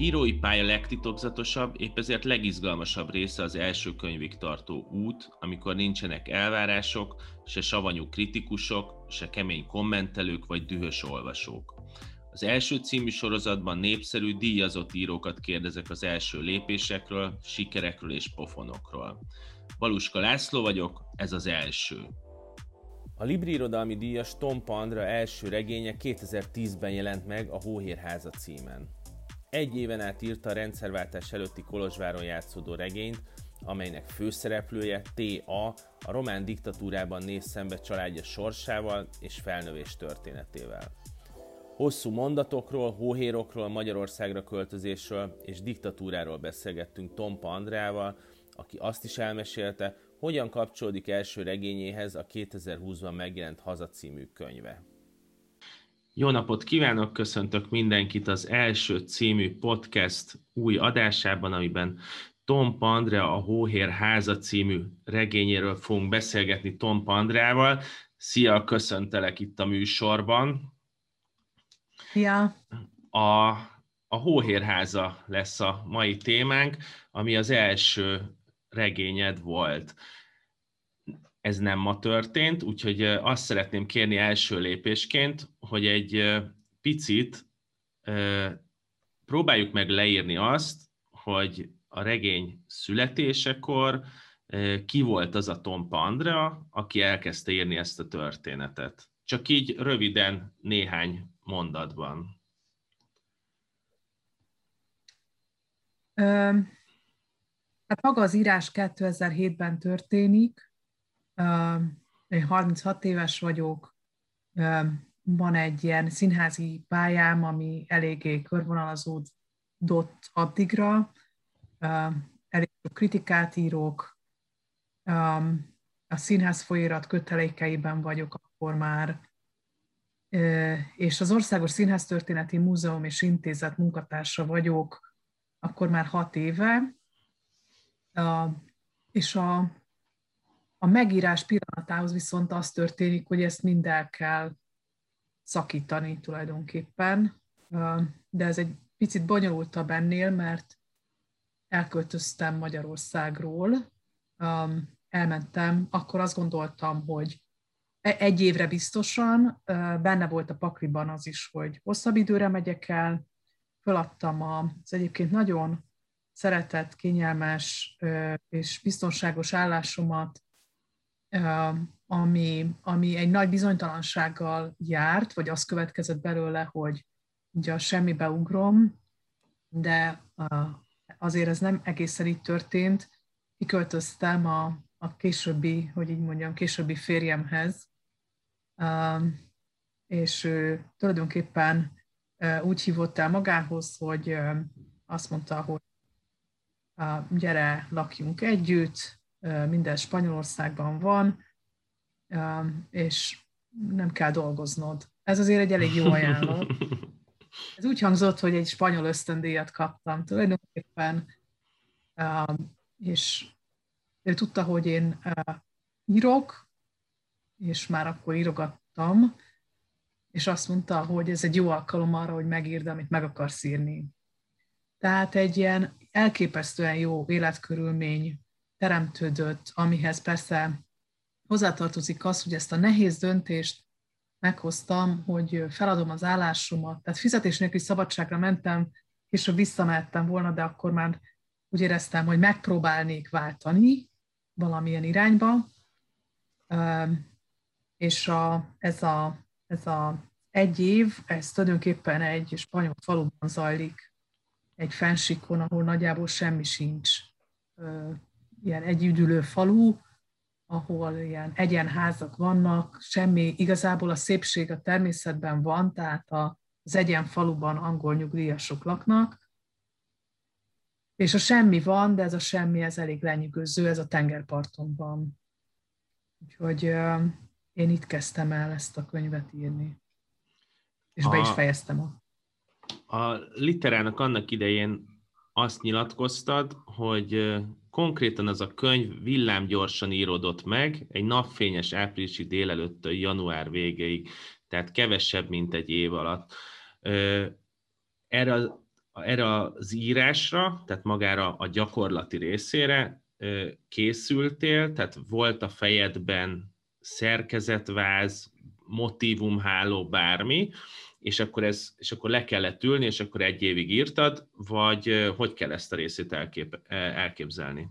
írói pálya legtitokzatosabb, épp ezért legizgalmasabb része az első könyvig tartó út, amikor nincsenek elvárások, se savanyú kritikusok, se kemény kommentelők vagy dühös olvasók. Az első című sorozatban népszerű, díjazott írókat kérdezek az első lépésekről, sikerekről és pofonokról. Valuska László vagyok, ez az első. A Libri Irodalmi Díjas Tom Pandra első regénye 2010-ben jelent meg a Hóhérháza címen. Egy éven át írta a rendszerváltás előtti Kolozsváron játszódó regényt, amelynek főszereplője T.A. a román diktatúrában néz szembe családja sorsával és felnövés történetével. Hosszú mondatokról, hóhérokról, Magyarországra költözésről és diktatúráról beszélgettünk Tompa Andrával, aki azt is elmesélte, hogyan kapcsolódik első regényéhez a 2020-ban megjelent Haza című könyve. Jó napot kívánok, köszöntök mindenkit az első című podcast új adásában, amiben Tom Pandrea a Hóhér háza című regényéről fogunk beszélgetni Tom Pandreával. Szia, köszöntelek itt a műsorban. Ja. A, a Hóhérháza lesz a mai témánk, ami az első regényed volt. Ez nem ma történt, úgyhogy azt szeretném kérni első lépésként, hogy egy picit próbáljuk meg leírni azt, hogy a regény születésekor ki volt az a Tompa Andrea, aki elkezdte írni ezt a történetet. Csak így röviden néhány mondatban. Hát maga az írás 2007-ben történik, én 36 éves vagyok, van egy ilyen színházi pályám, ami eléggé körvonalazódott addigra, elég sok kritikát írok, a színház folyóirat kötelékeiben vagyok akkor már, és az Országos Színháztörténeti Múzeum és Intézet munkatársa vagyok, akkor már hat éve, és a, a megírás pillanatához viszont az történik, hogy ezt mind el kell szakítani tulajdonképpen, de ez egy picit bonyolultabb ennél, mert elköltöztem Magyarországról, elmentem, akkor azt gondoltam, hogy e-, egy évre biztosan, benne volt a pakliban az is, hogy hosszabb időre megyek el, föladtam az egyébként nagyon szeretett, kényelmes és biztonságos állásomat, ami, ami egy nagy bizonytalansággal járt, vagy az következett belőle, hogy ugye a semmibe ugrom, de azért ez nem egészen így történt. Kiköltöztem a, a későbbi, hogy így mondjam, későbbi férjemhez, és ő tulajdonképpen úgy hívott el magához, hogy azt mondta, hogy gyere, lakjunk együtt, minden Spanyolországban van, és nem kell dolgoznod. Ez azért egy elég jó ajánlat. Ez úgy hangzott, hogy egy spanyol ösztöndíjat kaptam tulajdonképpen, és ő tudta, hogy én írok, és már akkor írogattam, és azt mondta, hogy ez egy jó alkalom arra, hogy megírd, amit meg akarsz írni. Tehát egy ilyen elképesztően jó életkörülmény teremtődött, amihez persze hozzátartozik az, hogy ezt a nehéz döntést meghoztam, hogy feladom az állásomat. Tehát fizetés nélküli szabadságra mentem, később visszamehettem volna, de akkor már úgy éreztem, hogy megpróbálnék váltani valamilyen irányba. És a, ez, a, ez a egy év, ez tulajdonképpen egy spanyol faluban zajlik, egy fensikon, ahol nagyjából semmi sincs. Ilyen együdülő falu, ahol ilyen egyenházak vannak, semmi, igazából a szépség a természetben van, tehát az egyen faluban angol nyugdíjasok laknak, és a semmi van, de ez a semmi, ez elég lenyűgöző, ez a tengerparton van. Úgyhogy én itt kezdtem el ezt a könyvet írni. És be is fejeztem a a literának annak idején azt nyilatkoztad, hogy konkrétan az a könyv villámgyorsan íródott meg, egy napfényes áprilisi délelőttől január végéig, tehát kevesebb, mint egy év alatt. Erre erre az írásra, tehát magára a gyakorlati részére készültél, tehát volt a fejedben szerkezetváz, motivumháló, bármi, és akkor, ez, és akkor le kellett ülni, és akkor egy évig írtad, vagy hogy kell ezt a részét elkép, elképzelni?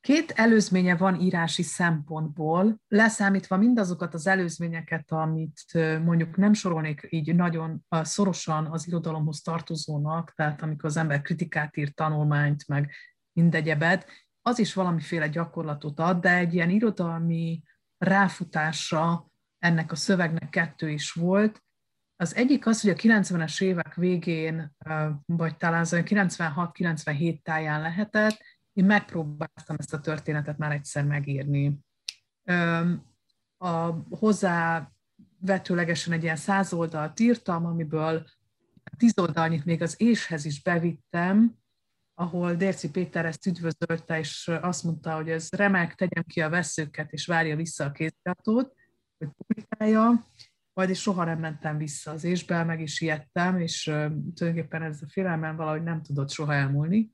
Két előzménye van írási szempontból, leszámítva mindazokat az előzményeket, amit mondjuk nem sorolnék így nagyon szorosan az irodalomhoz tartozónak, tehát amikor az ember kritikát ír, tanulmányt, meg mindegyebet, az is valamiféle gyakorlatot ad, de egy ilyen irodalmi ráfutása ennek a szövegnek kettő is volt. Az egyik az, hogy a 90-es évek végén, vagy talán az 96-97 táján lehetett, én megpróbáltam ezt a történetet már egyszer megírni. A hozzá vetőlegesen egy ilyen száz oldalt írtam, amiből tíz oldalnyit még az éshez is bevittem, ahol Dérci Péter ezt üdvözölte, és azt mondta, hogy ez remek, tegyem ki a veszőket, és várja vissza a kéziratot, hogy publikálja, majd is soha nem mentem vissza az ésbe, meg is ijedtem, és tulajdonképpen ez a félelmem valahogy nem tudott soha elmúlni.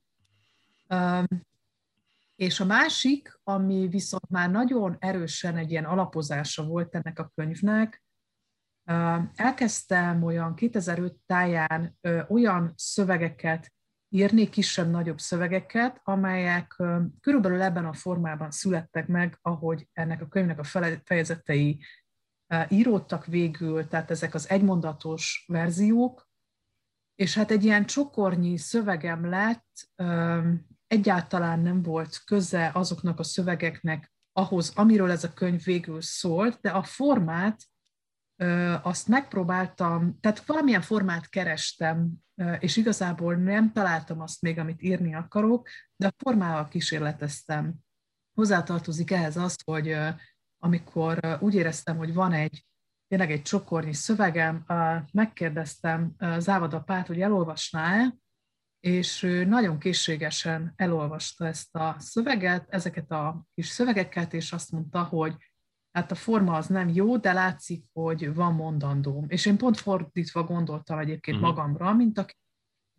És a másik, ami viszont már nagyon erősen egy ilyen alapozása volt ennek a könyvnek, elkezdtem olyan 2005 táján olyan szövegeket írni, kisebb-nagyobb szövegeket, amelyek körülbelül ebben a formában születtek meg, ahogy ennek a könyvnek a fejezetei íródtak végül, tehát ezek az egymondatos verziók, és hát egy ilyen csokornyi szövegem lett, egyáltalán nem volt köze azoknak a szövegeknek ahhoz, amiről ez a könyv végül szólt, de a formát azt megpróbáltam, tehát valamilyen formát kerestem, és igazából nem találtam azt még, amit írni akarok, de a formával kísérleteztem. Hozzátartozik ehhez az, hogy amikor úgy éreztem, hogy van egy tényleg egy csokornyi szövegem, megkérdeztem Závada Pát, hogy elolvasná-e, és ő nagyon készségesen elolvasta ezt a szöveget, ezeket a kis szövegeket, és azt mondta, hogy hát a forma az nem jó, de látszik, hogy van mondandóm. És én pont fordítva gondoltam egyébként uh-huh. magamra, mint aki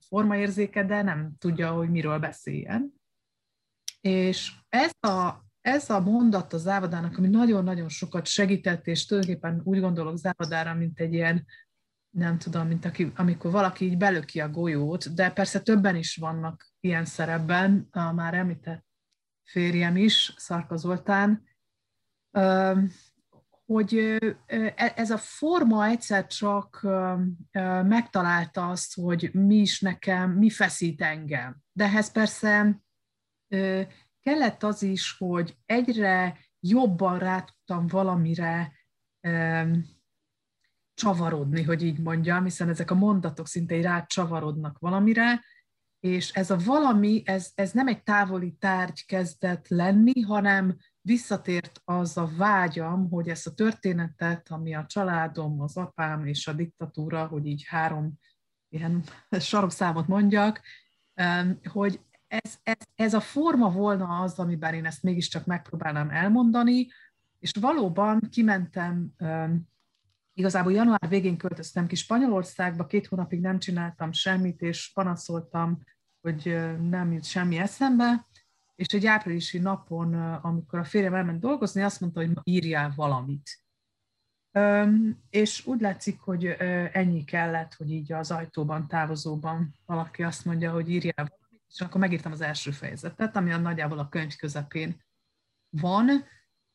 formaérzéke, de nem tudja, hogy miről beszéljen. És ez a, ez a mondat az Závadának, ami nagyon-nagyon sokat segített, és tulajdonképpen úgy gondolok Závadára, mint egy ilyen, nem tudom, mint aki, amikor valaki így belöki a golyót, de persze többen is vannak ilyen szerepben, a már említett férjem is, Szarka Zoltán, hogy e, ez a forma egyszer csak megtalálta azt, hogy mi is nekem, mi feszít engem. De ehhez persze kellett az is, hogy egyre jobban rá tudtam valamire csavarodni, hogy így mondjam, hiszen ezek a mondatok szinte rá csavarodnak valamire, és ez a valami, ez, ez nem egy távoli tárgy kezdett lenni, hanem visszatért az a vágyam, hogy ezt a történetet, ami a családom, az apám és a diktatúra, hogy így három ilyen sarokszámot mondjak, hogy ez, ez, ez a forma volna az, amiben én ezt mégiscsak megpróbálnám elmondani, és valóban kimentem, igazából január végén költöztem ki Spanyolországba, két hónapig nem csináltam semmit, és panaszoltam, hogy nem jut semmi eszembe, és egy áprilisi napon, amikor a férjem elment dolgozni, azt mondta, hogy írjál valamit. És úgy látszik, hogy ennyi kellett, hogy így az ajtóban, távozóban valaki azt mondja, hogy írjál valamit, és akkor megírtam az első fejezetet, ami a nagyjából a könyv közepén van,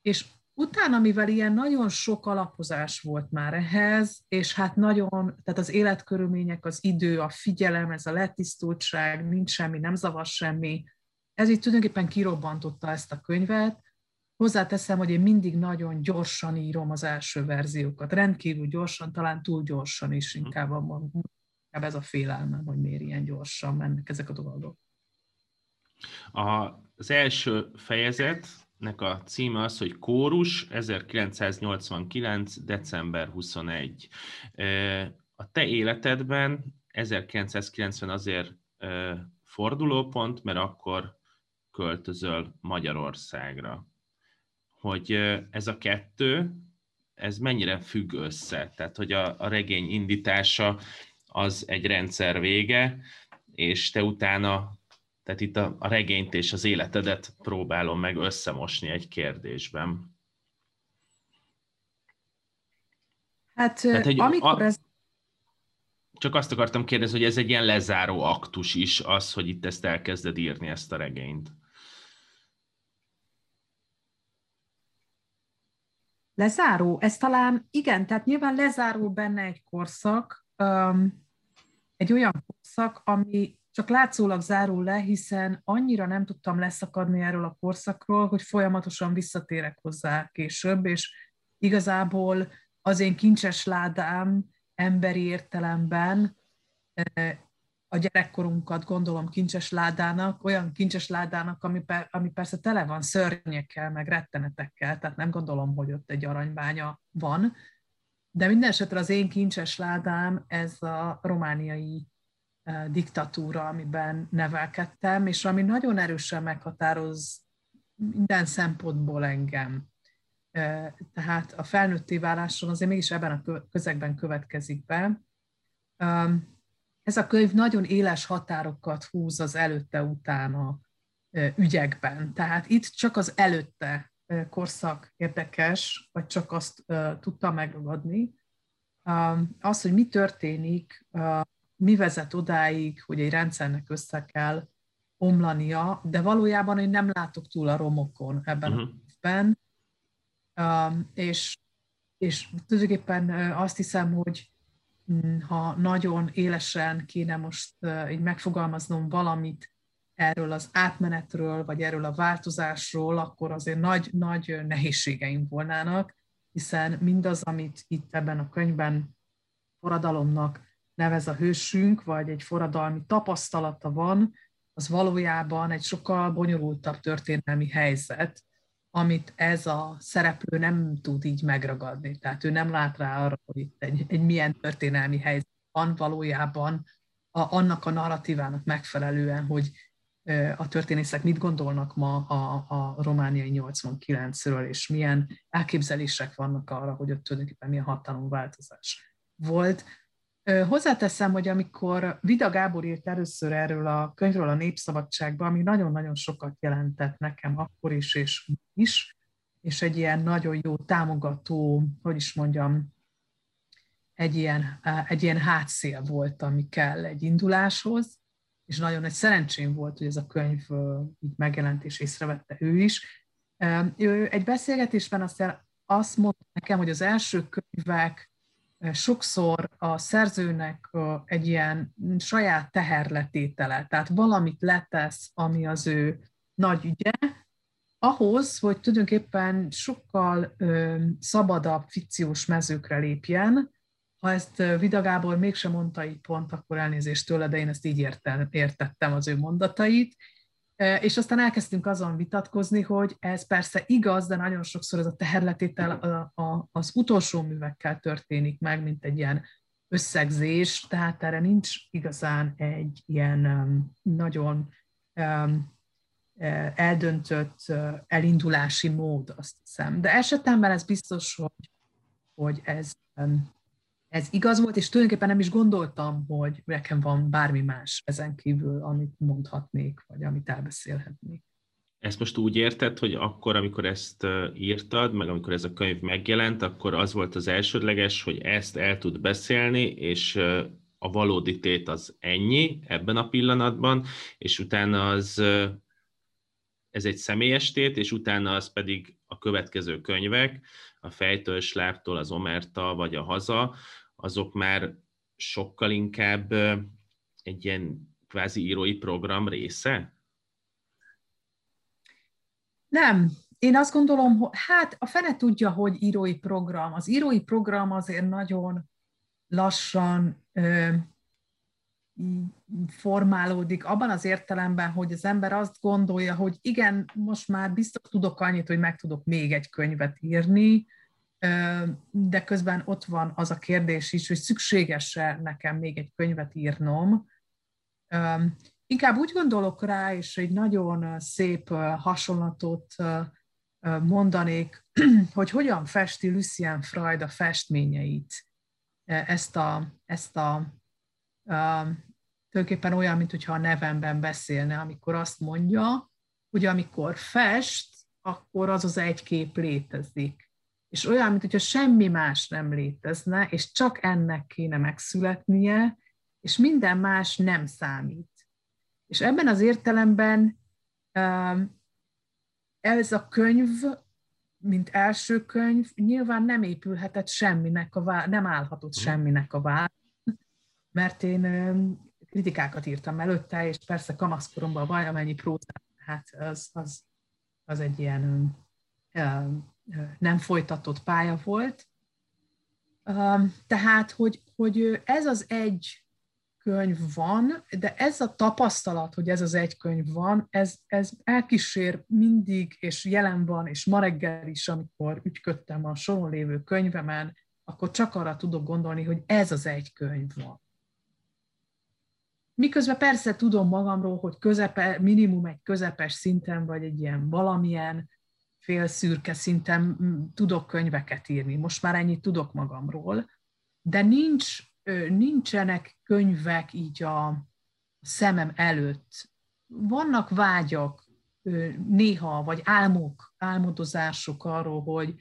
és utána, mivel ilyen nagyon sok alapozás volt már ehhez, és hát nagyon, tehát az életkörülmények, az idő, a figyelem, ez a letisztultság, nincs semmi, nem zavar semmi, ez így tulajdonképpen kirobbantotta ezt a könyvet. Hozzáteszem, hogy én mindig nagyon gyorsan írom az első verziókat, rendkívül gyorsan, talán túl gyorsan is, inkább, a, inkább ez a félelmem, hogy miért ilyen gyorsan mennek ezek a dolgok. A, az első fejezetnek a címe az, hogy Kórus 1989. december 21. A te életedben 1990 azért fordulópont, mert akkor költözöl Magyarországra. Hogy ez a kettő, ez mennyire függ össze? Tehát, hogy a, a regény indítása az egy rendszer vége, és te utána, tehát itt a, a regényt és az életedet próbálom meg összemosni egy kérdésben. Hát, hát egy, amikor a, ez... Csak azt akartam kérdezni, hogy ez egy ilyen lezáró aktus is, az, hogy itt ezt elkezded írni, ezt a regényt. Lezáró? Ez talán, igen, tehát nyilván lezáró benne egy korszak, um, egy olyan korszak, ami csak látszólag zárul le, hiszen annyira nem tudtam leszakadni erről a korszakról, hogy folyamatosan visszatérek hozzá később, és igazából az én kincses ládám emberi értelemben a gyerekkorunkat gondolom kincses ládának, olyan kincses ládának, ami, per, ami persze tele van szörnyekkel, meg rettenetekkel, tehát nem gondolom, hogy ott egy aranybánya van, de minden esetre az én kincses ládám ez a romániai diktatúra, amiben nevelkedtem, és ami nagyon erősen meghatároz minden szempontból engem. Tehát a felnőtté váláson azért mégis ebben a közegben következik be. Ez a könyv nagyon éles határokat húz az előtte-utána ügyekben. Tehát itt csak az előtte korszak érdekes, vagy csak azt tudta megragadni. Az, hogy mi történik, mi vezet odáig, hogy egy rendszernek össze kell omlania, de valójában én nem látok túl a romokon ebben uh-huh. a könyvben, és, és tulajdonképpen azt hiszem, hogy ha nagyon élesen kéne most így megfogalmaznom valamit erről az átmenetről, vagy erről a változásról, akkor azért nagy, nagy nehézségeim volnának, hiszen mindaz, amit itt ebben a könyvben forradalomnak nevez a hősünk, vagy egy forradalmi tapasztalata van, az valójában egy sokkal bonyolultabb történelmi helyzet, amit ez a szereplő nem tud így megragadni. Tehát ő nem lát rá arra, hogy itt egy, egy milyen történelmi helyzet van valójában a, annak a narratívának megfelelően, hogy a történészek mit gondolnak ma a, a romániai 89-ről, és milyen elképzelések vannak arra, hogy ott tulajdonképpen milyen hatalomváltozás volt. Hozzáteszem, hogy amikor Vida Gábor írt először erről a könyvről a Népszabadságban, ami nagyon-nagyon sokat jelentett nekem akkor is és is, és egy ilyen nagyon jó támogató, hogy is mondjam, egy ilyen, egy ilyen hátszél volt, ami kell egy induláshoz, és nagyon nagy szerencsém volt, hogy ez a könyv így megjelent és észrevette ő is. Ő egy beszélgetésben azt, azt mondta nekem, hogy az első könyvek sokszor a szerzőnek egy ilyen saját teherletétele, tehát valamit letesz, ami az ő nagy ügye, ahhoz, hogy tulajdonképpen sokkal szabadabb fikciós mezőkre lépjen, ha ezt Vida Gábor mégsem mondta így pont, akkor elnézést tőle, de én ezt így értettem az ő mondatait, és aztán elkezdtünk azon vitatkozni, hogy ez persze igaz, de nagyon sokszor ez a teherletétel az utolsó művekkel történik meg, mint egy ilyen összegzés, tehát erre nincs igazán egy ilyen nagyon eldöntött elindulási mód, azt hiszem. De esetemben ez biztos, hogy, hogy ez ez igaz volt, és tulajdonképpen nem is gondoltam, hogy nekem van bármi más ezen kívül, amit mondhatnék, vagy amit elbeszélhetnék. Ezt most úgy érted, hogy akkor, amikor ezt írtad, meg amikor ez a könyv megjelent, akkor az volt az elsődleges, hogy ezt el tud beszélni, és a valódi tét az ennyi ebben a pillanatban, és utána az ez egy személyes tét, és utána az pedig a következő könyvek, a Fejtől, Sláptól, az Omerta, vagy a Haza, azok már sokkal inkább egy ilyen kvázi írói program része? Nem. Én azt gondolom, hogy hát a fene tudja, hogy írói program. Az írói program azért nagyon lassan ö, formálódik, abban az értelemben, hogy az ember azt gondolja, hogy igen, most már biztos tudok annyit, hogy meg tudok még egy könyvet írni, de közben ott van az a kérdés is, hogy szükséges-e nekem még egy könyvet írnom. Inkább úgy gondolok rá, és egy nagyon szép hasonlatot mondanék, hogy hogyan festi Lucien Freud a festményeit, ezt a, ezt a tulajdonképpen olyan, mintha a nevemben beszélne, amikor azt mondja, hogy amikor fest, akkor az az egy kép létezik. És olyan, mintha semmi más nem létezne, és csak ennek kéne megszületnie, és minden más nem számít. És ebben az értelemben ez a könyv, mint első könyv, nyilván nem épülhetett semminek a vá- nem állhatott mhm. semminek a vár, mert én kritikákat írtam előtte, és persze kamaszkoromban valamennyi prózát, hát az, az, az egy ilyen nem folytatott pálya volt. Tehát, hogy, hogy ez az egy könyv van, de ez a tapasztalat, hogy ez az egy könyv van, ez, ez elkísér mindig, és jelen van, és ma reggel is, amikor ügyködtem a soron lévő könyvemen, akkor csak arra tudok gondolni, hogy ez az egy könyv van. Miközben persze tudom magamról, hogy közepe, minimum egy közepes szinten, vagy egy ilyen valamilyen félszürke szinten tudok könyveket írni. Most már ennyit tudok magamról, de nincs, nincsenek könyvek így a szemem előtt. Vannak vágyak néha, vagy álmok, álmodozások arról, hogy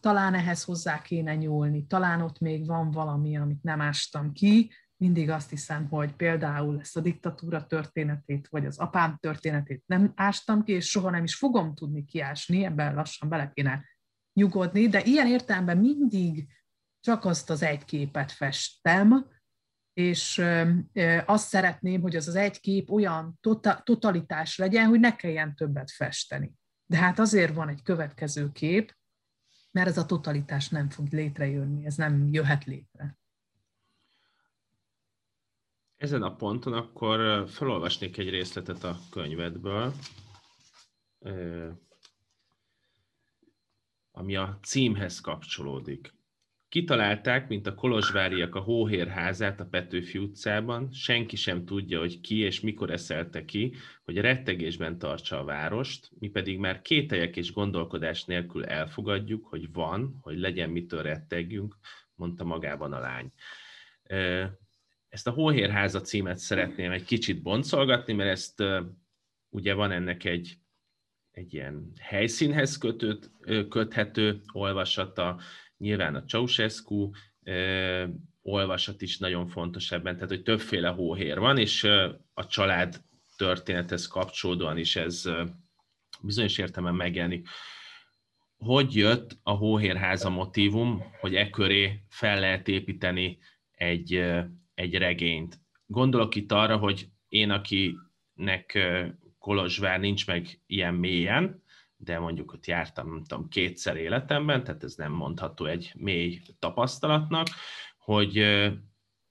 talán ehhez hozzá kéne nyúlni, talán ott még van valami, amit nem ástam ki, mindig azt hiszem, hogy például ezt a diktatúra történetét, vagy az apám történetét nem ástam ki, és soha nem is fogom tudni kiásni, ebben lassan bele kéne nyugodni, de ilyen értelemben mindig csak azt az egy képet festem, és azt szeretném, hogy az az egy kép olyan tota-, totalitás legyen, hogy ne kelljen többet festeni. De hát azért van egy következő kép, mert ez a totalitás nem fog létrejönni, ez nem jöhet létre. Ezen a ponton akkor felolvasnék egy részletet a könyvedből, ami a címhez kapcsolódik. Kitalálták, mint a kolozsváriak a Hóhér házát a Petőfi utcában, senki sem tudja, hogy ki és mikor eszelte ki, hogy rettegésben tartsa a várost, mi pedig már kételyek és gondolkodás nélkül elfogadjuk, hogy van, hogy legyen mitől rettegjünk, mondta magában a lány ezt a Hóhérháza címet szeretném egy kicsit boncolgatni, mert ezt ugye van ennek egy, egy ilyen helyszínhez kötött, köthető olvasata, nyilván a Ceausescu olvasat is nagyon fontos ebben, tehát hogy többféle hóhér van, és a család történethez kapcsolódóan is ez bizonyos értelemben megjelenik. Hogy jött a hóhérháza motívum, hogy e köré fel lehet építeni egy, egy regényt. Gondolok itt arra, hogy én, akinek Kolozsvár nincs meg ilyen mélyen, de mondjuk ott jártam, nem tudom, kétszer életemben, tehát ez nem mondható egy mély tapasztalatnak, hogy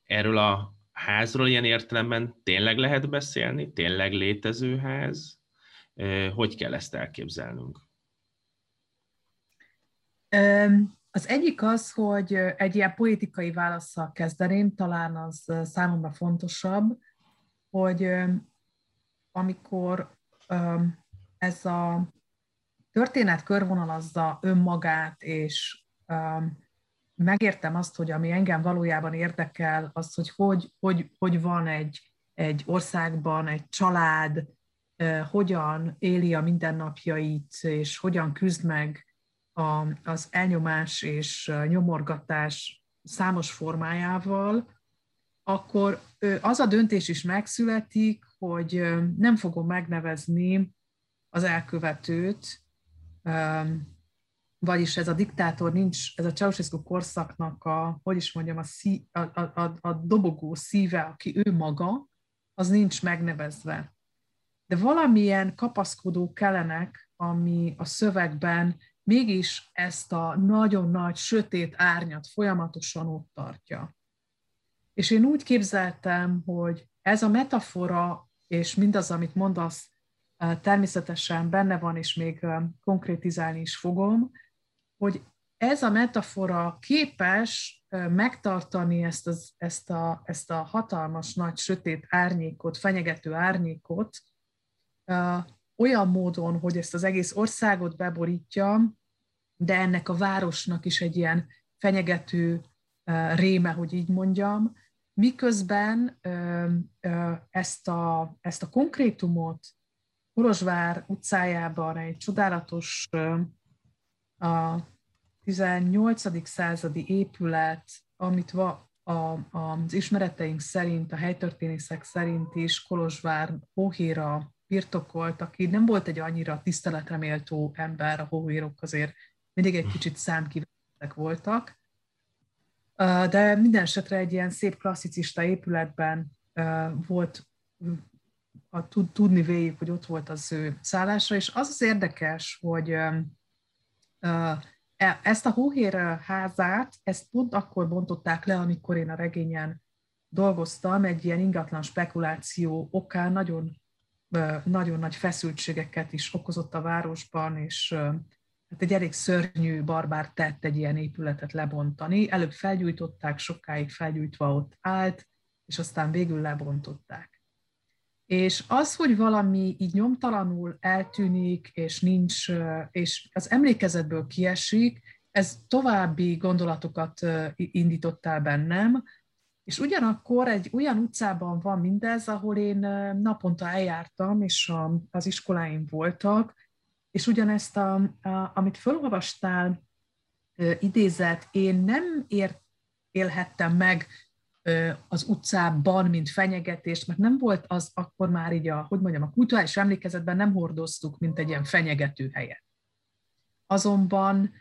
erről a házról ilyen értelemben tényleg lehet beszélni, tényleg létező ház, hogy kell ezt elképzelnünk? Az egyik az, hogy egy ilyen politikai válaszsal kezdeném, talán az számomra fontosabb, hogy amikor ez a történet körvonalazza önmagát, és megértem azt, hogy ami engem valójában érdekel, az, hogy hogy, hogy, hogy van egy, egy országban egy család, hogyan éli a mindennapjait, és hogyan küzd meg a, az elnyomás és nyomorgatás számos formájával, akkor az a döntés is megszületik, hogy nem fogom megnevezni az elkövetőt, vagyis ez a diktátor nincs, ez a Ceausescu korszaknak a, hogy is mondjam, a, szí, a, a, a dobogó szíve, aki ő maga, az nincs megnevezve. De valamilyen kapaszkodó kellenek, ami a szövegben mégis ezt a nagyon nagy, sötét árnyat folyamatosan ott tartja. És én úgy képzeltem, hogy ez a metafora, és mindaz, amit mondasz, természetesen benne van, és még konkrétizálni is fogom, hogy ez a metafora képes megtartani ezt, az, ezt, a, ezt a hatalmas, nagy, sötét árnyékot, fenyegető árnyékot, olyan módon, hogy ezt az egész országot beborítja, de ennek a városnak is egy ilyen fenyegető réme, hogy így mondjam, miközben ezt a, ezt a konkrétumot Kolozsvár utcájában egy csodálatos a 18. századi épület, amit va, a, az ismereteink szerint, a helytörténészek szerint is Kolozsvár Hóhéra birtokolt, aki nem volt egy annyira tiszteletreméltó ember, a hóhérok azért mindig egy kicsit számkivettek voltak, de minden esetre egy ilyen szép klasszicista épületben volt, a, tudni véljük, hogy ott volt az ő szállása, és az az érdekes, hogy e, ezt a hóhér házát, ezt pont akkor bontották le, amikor én a regényen dolgoztam, egy ilyen ingatlan spekuláció okán nagyon, nagyon nagy feszültségeket is okozott a városban, és hát egy elég szörnyű barbár tett egy ilyen épületet lebontani. Előbb felgyújtották, sokáig felgyújtva ott állt, és aztán végül lebontották. És az, hogy valami így nyomtalanul eltűnik, és nincs, és az emlékezetből kiesik, ez további gondolatokat indított el bennem, és ugyanakkor egy olyan utcában van mindez, ahol én naponta eljártam, és az iskoláim voltak, és ugyanezt, a, a, amit felolvastál, idézet, én nem ért, élhettem meg az utcában, mint fenyegetést, mert nem volt az akkor már így a, hogy mondjam, a kulturális emlékezetben nem hordoztuk, mint egy ilyen fenyegető helyet. Azonban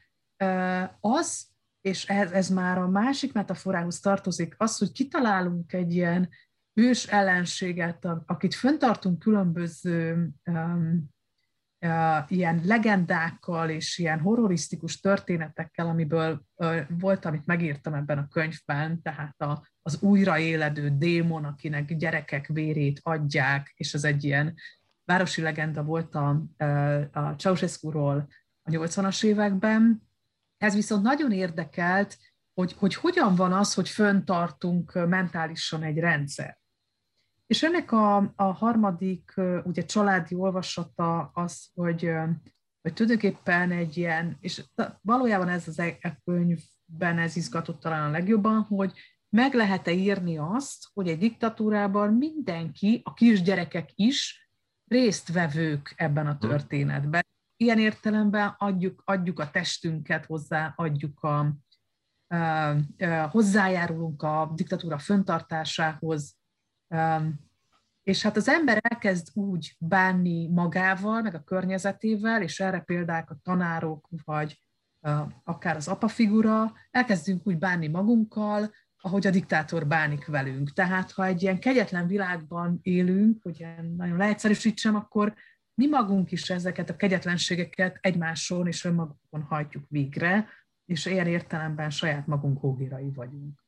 az, és ez, ez már a másik metaforához tartozik, az, hogy kitalálunk egy ilyen ős ellenséget, akit föntartunk különböző um, ilyen legendákkal és ilyen horrorisztikus történetekkel, amiből volt, amit megírtam ebben a könyvben, tehát a, az újraéledő démon, akinek gyerekek vérét adják, és ez egy ilyen városi legenda volt a, a Ceausescu-ról a 80-as években. Ez viszont nagyon érdekelt, hogy, hogy hogyan van az, hogy föntartunk mentálisan egy rendszer. És ennek a, a harmadik ugye családi olvasata az, hogy, hogy tulajdonképpen egy ilyen, és valójában ez az e, e könyvben ez izgatott talán a legjobban, hogy meg lehet-e írni azt, hogy egy diktatúrában mindenki, a kisgyerekek is résztvevők ebben a történetben. Ilyen értelemben adjuk, adjuk a testünket hozzá, adjuk a, hozzájárulunk a diktatúra föntartásához, és hát az ember elkezd úgy bánni magával, meg a környezetével, és erre példák a tanárok, vagy akár az apa figura, elkezdünk úgy bánni magunkkal, ahogy a diktátor bánik velünk. Tehát ha egy ilyen kegyetlen világban élünk, hogy ilyen nagyon leegyszerűsítsem, akkor mi magunk is ezeket a kegyetlenségeket egymáson és önmagunkon hajtjuk végre, és ilyen értelemben saját magunk hógirai vagyunk.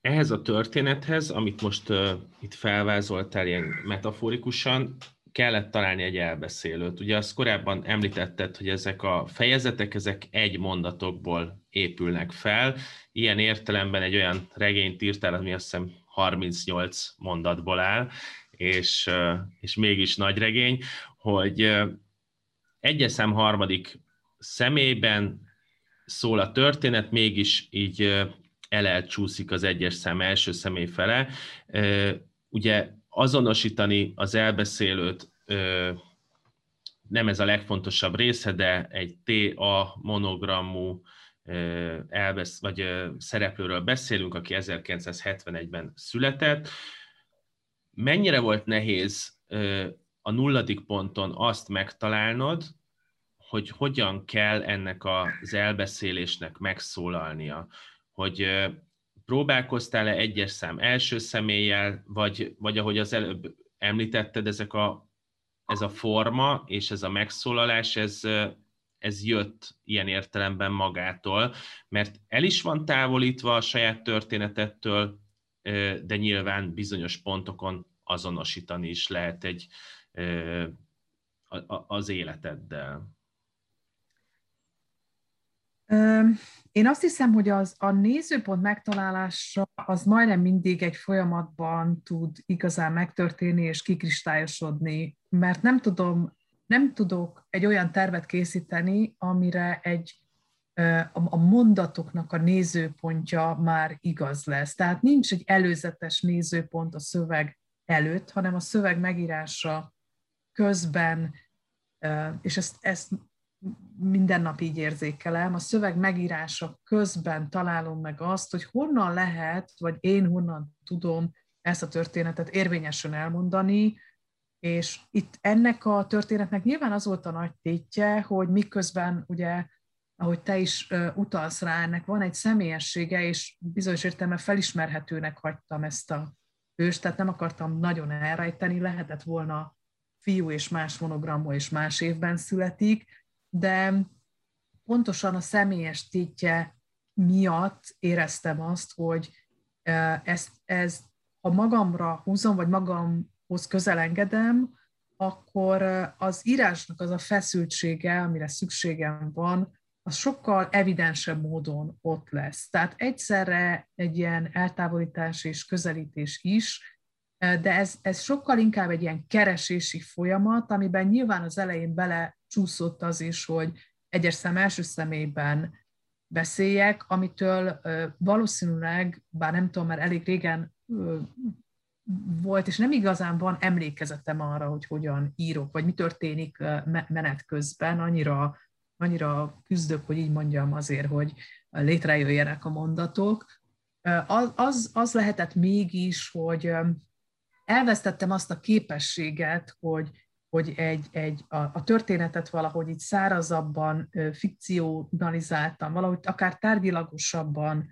Ehhez a történethez, amit most uh, itt felvázoltál ilyen metaforikusan, kellett találni egy elbeszélőt. Ugye azt korábban említetted, hogy ezek a fejezetek, ezek egy mondatokból épülnek fel. Ilyen értelemben egy olyan regényt írtál, ami azt hiszem 38 mondatból áll, és, és mégis nagy regény, hogy egyes szám harmadik személyben szól a történet, mégis így elelcsúszik az egyes szem első személy fele. Ugye azonosítani az elbeszélőt nem ez a legfontosabb része, de egy TA monogramú elbesz, vagy szereplőről beszélünk, aki 1971-ben született. Mennyire volt nehéz a nulladik ponton azt megtalálnod, hogy hogyan kell ennek az elbeszélésnek megszólalnia, hogy próbálkoztál-e egyes szám első személlyel, vagy, vagy ahogy az előbb említetted, ezek a, ez a forma és ez a megszólalás, ez, ez jött ilyen értelemben magától, mert el is van távolítva a saját történetettől, de nyilván bizonyos pontokon azonosítani is lehet egy az életeddel. Én azt hiszem, hogy az, a nézőpont megtalálása az majdnem mindig egy folyamatban tud igazán megtörténni és kikristályosodni, mert nem tudom, nem tudok egy olyan tervet készíteni, amire egy a mondatoknak a nézőpontja már igaz lesz. Tehát nincs egy előzetes nézőpont a szöveg előtt, hanem a szöveg megírása közben, és ezt, ezt minden nap így érzékelem, a szöveg megírása közben találom meg azt, hogy honnan lehet, vagy én honnan tudom ezt a történetet érvényesen elmondani, és itt ennek a történetnek nyilván az volt a nagy tétje, hogy miközben ugye, ahogy te is utalsz rá, ennek van egy személyessége, és bizonyos értelemben felismerhetőnek hagytam ezt a őst, tehát nem akartam nagyon elrejteni, lehetett volna fiú és más monogramma és más évben születik, de pontosan a személyes tétje miatt éreztem azt, hogy ez, ez ha magamra húzom, vagy magamhoz közel engedem, akkor az írásnak az a feszültsége, amire szükségem van, az sokkal evidensebb módon ott lesz. Tehát egyszerre egy ilyen eltávolítás és közelítés is, de ez, ez sokkal inkább egy ilyen keresési folyamat, amiben nyilván az elején bele csúszott az is, hogy egyes szem első személyben beszéljek, amitől valószínűleg, bár nem tudom, mert elég régen volt, és nem igazán van emlékezetem arra, hogy hogyan írok, vagy mi történik menet közben, annyira, annyira küzdök, hogy így mondjam azért, hogy létrejöjjenek a mondatok. Az, az, az lehetett mégis, hogy elvesztettem azt a képességet, hogy, hogy egy, egy, a, a történetet valahogy így szárazabban fikcionalizáltam, valahogy akár tárgyilagosabban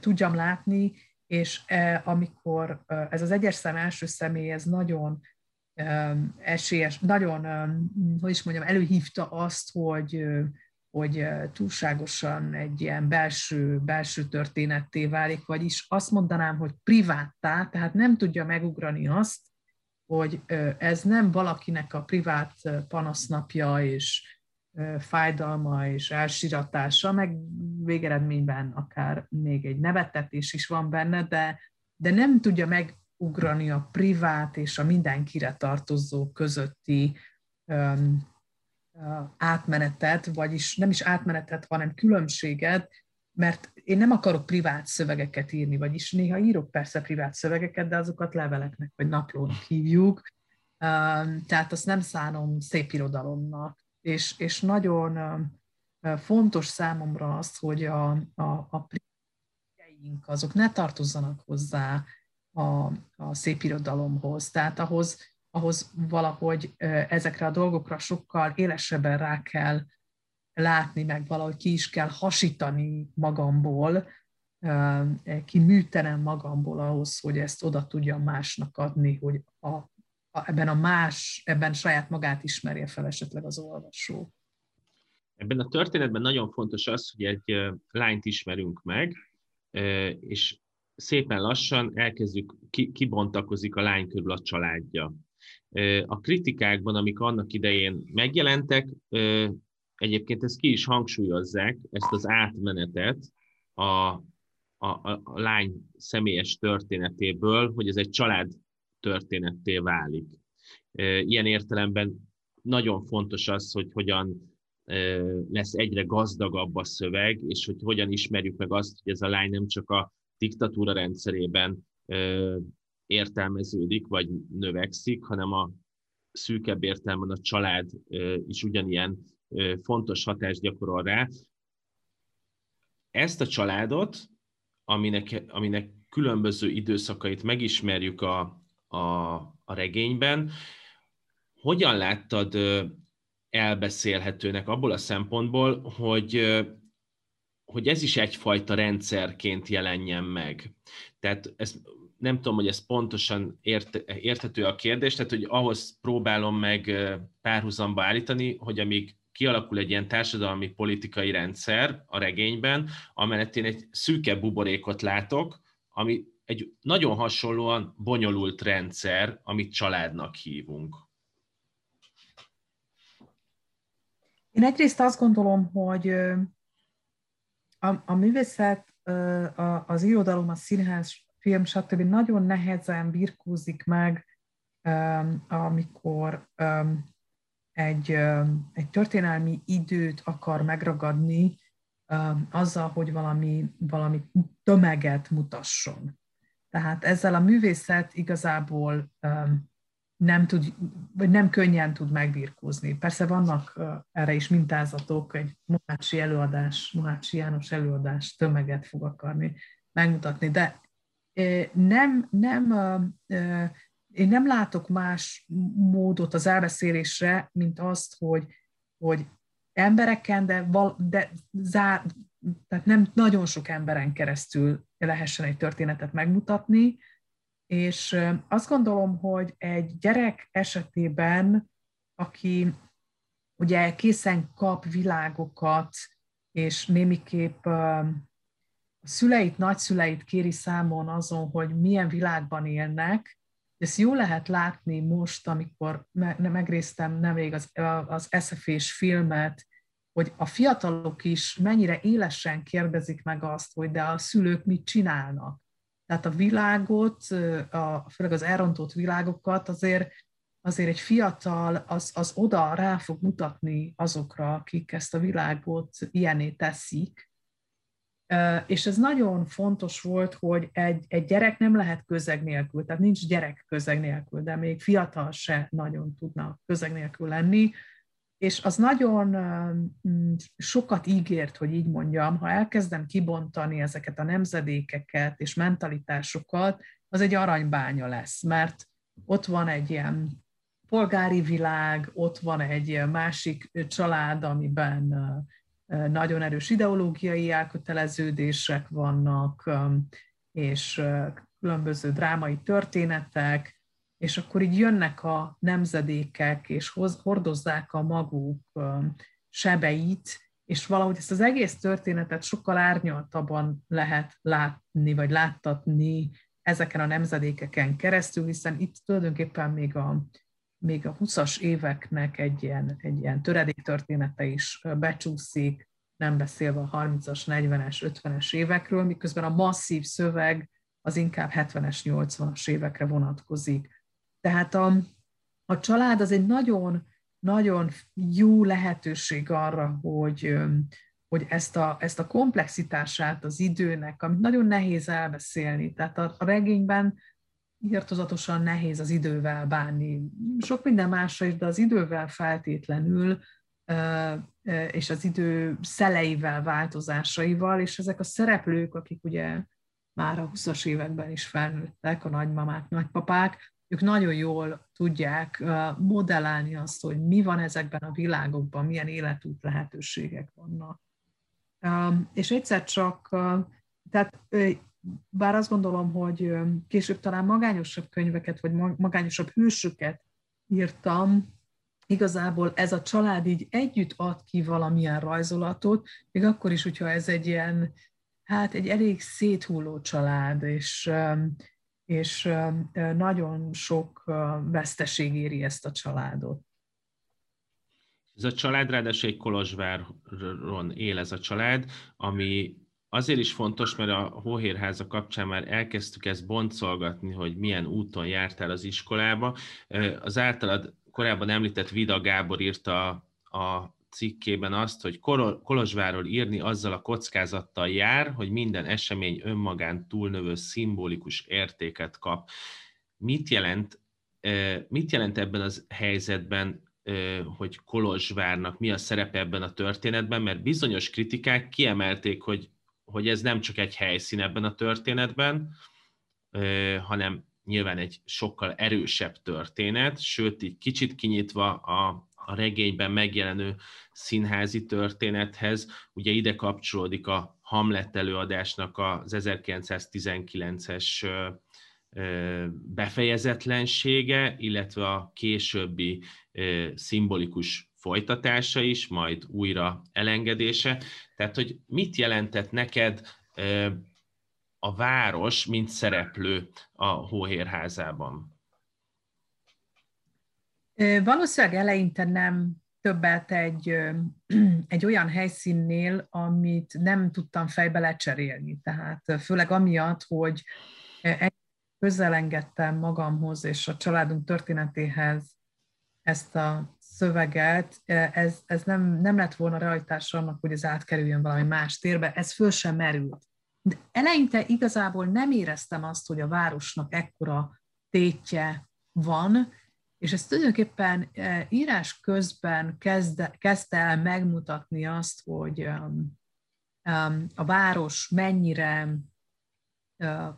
tudjam látni, és amikor ez az egyes szem első személy, ez nagyon esélyes, nagyon, hogy is mondjam, előhívta azt, hogy, hogy túlságosan egy ilyen belső, belső történetté válik, vagyis azt mondanám, hogy priváttá, tehát nem tudja megugrani azt, hogy ez nem valakinek a privát panasznapja és fájdalma és elsiratása, meg végeredményben akár még egy nevettetés is van benne, de, de nem tudja megugrani a privát és a mindenkire tartozó közötti um, átmenetet, vagyis nem is átmenetet, hanem különbséget, mert én nem akarok privát szövegeket írni, vagyis néha írok persze privát szövegeket, de azokat leveleknek vagy naplónak hívjuk, tehát azt nem szánom szép irodalomnak. És, és nagyon fontos számomra az, hogy a, a, a azok ne tartozzanak hozzá a, a szép irodalomhoz. Tehát ahhoz, ahhoz valahogy ezekre a dolgokra sokkal élesebben rá kell látni, meg valahogy ki is kell hasítani magamból, ki műtenem magamból ahhoz, hogy ezt oda tudjam másnak adni, hogy a, a, ebben a más, ebben saját magát ismerje fel esetleg az olvasó. Ebben a történetben nagyon fontos az, hogy egy lányt ismerünk meg, és szépen lassan elkezdjük, kibontakozik a lány körül a családja. A kritikákban, amik annak idején megjelentek, egyébként ezt ki is hangsúlyozzák, ezt az átmenetet a, a, a, a lány személyes történetéből, hogy ez egy család történetté válik. Ilyen értelemben nagyon fontos az, hogy hogyan lesz egyre gazdagabb a szöveg, és hogy hogyan ismerjük meg azt, hogy ez a lány nem csak a diktatúra rendszerében értelmeződik, vagy növekszik, hanem a szűkebb értelemben a család is ugyanilyen fontos hatást gyakorol rá. Ezt a családot, aminek, aminek különböző időszakait megismerjük a, a, a regényben, hogyan láttad elbeszélhetőnek abból a szempontból, hogy, hogy ez is egyfajta rendszerként jelenjen meg. Tehát ez, nem tudom, hogy ez pontosan ért, érthető a kérdés, tehát hogy ahhoz próbálom meg párhuzamba állítani, hogy amíg kialakul egy ilyen társadalmi politikai rendszer a regényben, amellett én egy szűkebb buborékot látok, ami egy nagyon hasonlóan bonyolult rendszer, amit családnak hívunk. Én egyrészt azt gondolom, hogy a, a művészet, az irodalom, a színház, film, stb. nagyon nehezen birkózik meg, amikor egy, egy történelmi időt akar megragadni azzal, hogy valami, valami tömeget mutasson. Tehát ezzel a művészet igazából nem tud, vagy nem könnyen tud megbirkózni. Persze vannak erre is mintázatok, egy Mohácsi előadás, Mohácsi János előadás tömeget fog akarni megmutatni, de nem, nem, én nem látok más módot az elbeszélésre, mint azt, hogy, hogy embereken, de, val, de zár, tehát nem nagyon sok emberen keresztül lehessen egy történetet megmutatni, és azt gondolom, hogy egy gyerek esetében, aki ugye készen kap világokat, és némiképp a szüleit, nagyszüleit kéri számon azon, hogy milyen világban élnek, ezt jó lehet látni most, amikor megréztem nemrég az, az SFS filmet, hogy a fiatalok is mennyire élesen kérdezik meg azt, hogy de a szülők mit csinálnak. Tehát a világot, a, főleg az elrontott világokat azért, azért egy fiatal az, az oda rá fog mutatni azokra, akik ezt a világot ilyené teszik. És ez nagyon fontos volt, hogy egy, egy gyerek nem lehet közeg nélkül, tehát nincs gyerek közeg nélkül, de még fiatal se nagyon tudna közeg nélkül lenni, és az nagyon sokat ígért, hogy így mondjam, ha elkezdem kibontani ezeket a nemzedékeket és mentalitásokat, az egy aranybánya lesz, mert ott van egy ilyen polgári világ, ott van egy másik család, amiben nagyon erős ideológiai elköteleződések vannak, és különböző drámai történetek, és akkor így jönnek a nemzedékek, és hoz, hordozzák a maguk sebeit, és valahogy ezt az egész történetet sokkal árnyaltabban lehet látni, vagy láttatni ezeken a nemzedékeken keresztül, hiszen itt tulajdonképpen még a, még a 20-as éveknek egy ilyen, egy ilyen töredék története is becsúszik, nem beszélve a 30-as, 40-es, 50-es évekről, miközben a masszív szöveg az inkább 70-es, 80-as évekre vonatkozik. Tehát a, a család az egy nagyon, nagyon jó lehetőség arra, hogy, hogy ezt, a, ezt a komplexitását az időnek, amit nagyon nehéz elbeszélni, tehát a, a regényben írtozatosan nehéz az idővel bánni. Sok minden másra is, de az idővel feltétlenül, és az idő szeleivel, változásaival, és ezek a szereplők, akik ugye már a 20-as években is felnőttek, a nagymamák, nagypapák, ők nagyon jól tudják modellálni azt, hogy mi van ezekben a világokban, milyen életút lehetőségek vannak. És egyszer csak, tehát bár azt gondolom, hogy később talán magányosabb könyveket, vagy magányosabb hősöket írtam, igazából ez a család így együtt ad ki valamilyen rajzolatot, még akkor is, hogyha ez egy ilyen, hát egy elég széthulló család, és és nagyon sok veszteség éri ezt a családot. Ez a család ráadásul egy Kolozsváron él ez a család, ami azért is fontos, mert a Hóhérháza kapcsán már elkezdtük ezt boncolgatni, hogy milyen úton jártál az iskolába. Az általad korábban említett Vida Gábor írta a cikkében azt, hogy Kolozsváról írni azzal a kockázattal jár, hogy minden esemény önmagán túlnövő szimbolikus értéket kap. Mit jelent, mit jelent ebben az helyzetben, hogy Kolozsvárnak mi a szerepe ebben a történetben, mert bizonyos kritikák kiemelték, hogy, hogy ez nem csak egy helyszín ebben a történetben, hanem nyilván egy sokkal erősebb történet, sőt, így kicsit kinyitva a, a regényben megjelenő színházi történethez. Ugye ide kapcsolódik a Hamlet előadásnak az 1919-es befejezetlensége, illetve a későbbi szimbolikus folytatása is, majd újra elengedése. Tehát, hogy mit jelentett neked a város, mint szereplő a Hóhérházában? Valószínűleg eleinte nem többet egy, egy olyan helyszínnél, amit nem tudtam fejbe lecserélni. Tehát főleg amiatt, hogy közel engedtem magamhoz és a családunk történetéhez ezt a szöveget, ez, ez nem, nem lett volna realitás annak, hogy ez átkerüljön valami más térbe, ez föl sem merült. De eleinte igazából nem éreztem azt, hogy a városnak ekkora tétje van, és ez tulajdonképpen e, írás közben kezdte, kezdte el megmutatni azt, hogy um, a város mennyire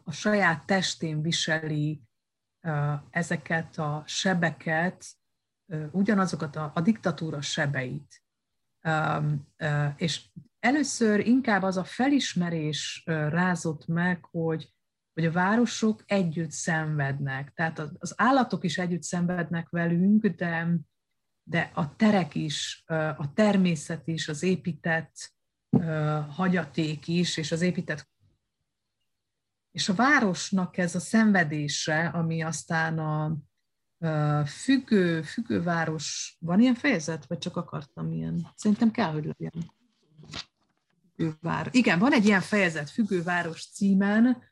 a saját testén viseli ezeket a sebeket, ugyanazokat a, a diktatúra sebeit. És először inkább az a felismerés rázott meg, hogy hogy a városok együtt szenvednek. Tehát az állatok is együtt szenvednek velünk, de, de a terek is, a természet is, az épített hagyaték is, és az épített és a városnak ez a szenvedése, ami aztán a függő, függőváros, van ilyen fejezet, vagy csak akartam ilyen? Szerintem kell, hogy legyen. Függőváros. Igen, van egy ilyen fejezet, Függőváros címen,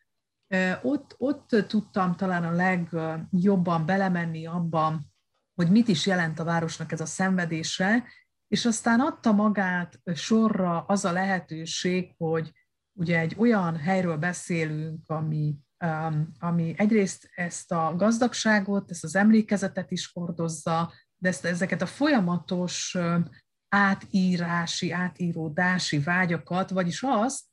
ott, ott tudtam talán a legjobban belemenni abban, hogy mit is jelent a városnak ez a szenvedése, és aztán adta magát sorra az a lehetőség, hogy ugye egy olyan helyről beszélünk, ami, ami egyrészt ezt a gazdagságot, ezt az emlékezetet is hordozza, de ezt, ezeket a folyamatos átírási, átíródási vágyakat, vagyis azt,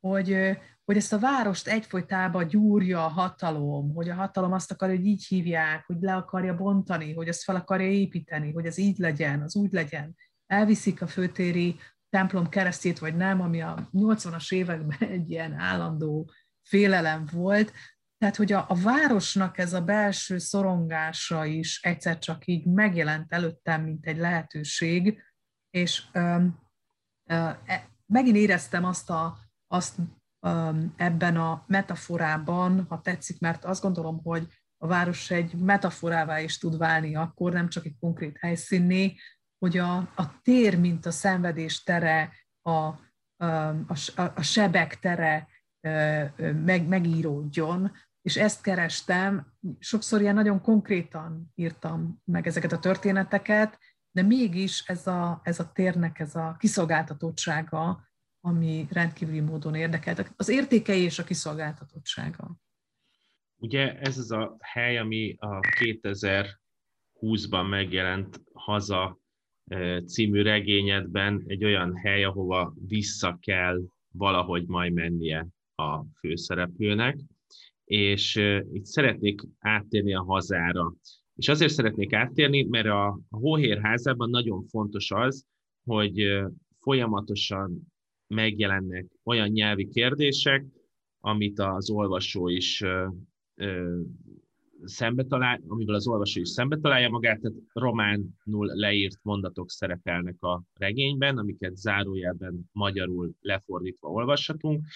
hogy, hogy ezt a várost egyfolytában gyúrja a hatalom, hogy a hatalom azt akarja, hogy így hívják, hogy le akarja bontani, hogy ezt fel akarja építeni, hogy ez így legyen, az úgy legyen. Elviszik a főtéri templom keresztjét, vagy nem, ami a 80-as években egy ilyen állandó félelem volt. Tehát, hogy a, a városnak ez a belső szorongása is egyszer csak így megjelent előttem, mint egy lehetőség, és ö, ö, megint éreztem azt a, azt Um, ebben a metaforában, ha tetszik, mert azt gondolom, hogy a város egy metaforává is tud válni akkor, nem csak egy konkrét helyszínné, hogy a, a tér, mint a szenvedés tere, a, a, a, a sebek tere meg, megíródjon, és ezt kerestem, sokszor ilyen nagyon konkrétan írtam meg ezeket a történeteket, de mégis ez a, ez a térnek ez a kiszolgáltatottsága, ami rendkívüli módon érdekelt. Az értékei és a kiszolgáltatottsága. Ugye ez az a hely, ami a 2020-ban megjelent Haza című regényedben egy olyan hely, ahova vissza kell valahogy majd mennie a főszereplőnek, és itt szeretnék áttérni a hazára. És azért szeretnék áttérni, mert a Hóhér házában nagyon fontos az, hogy folyamatosan megjelennek olyan nyelvi kérdések, amit az olvasó is szembe talál, amivel az olvasó is szembe találja magát, tehát románul leírt mondatok szerepelnek a regényben, amiket zárójelben magyarul lefordítva olvashatunk,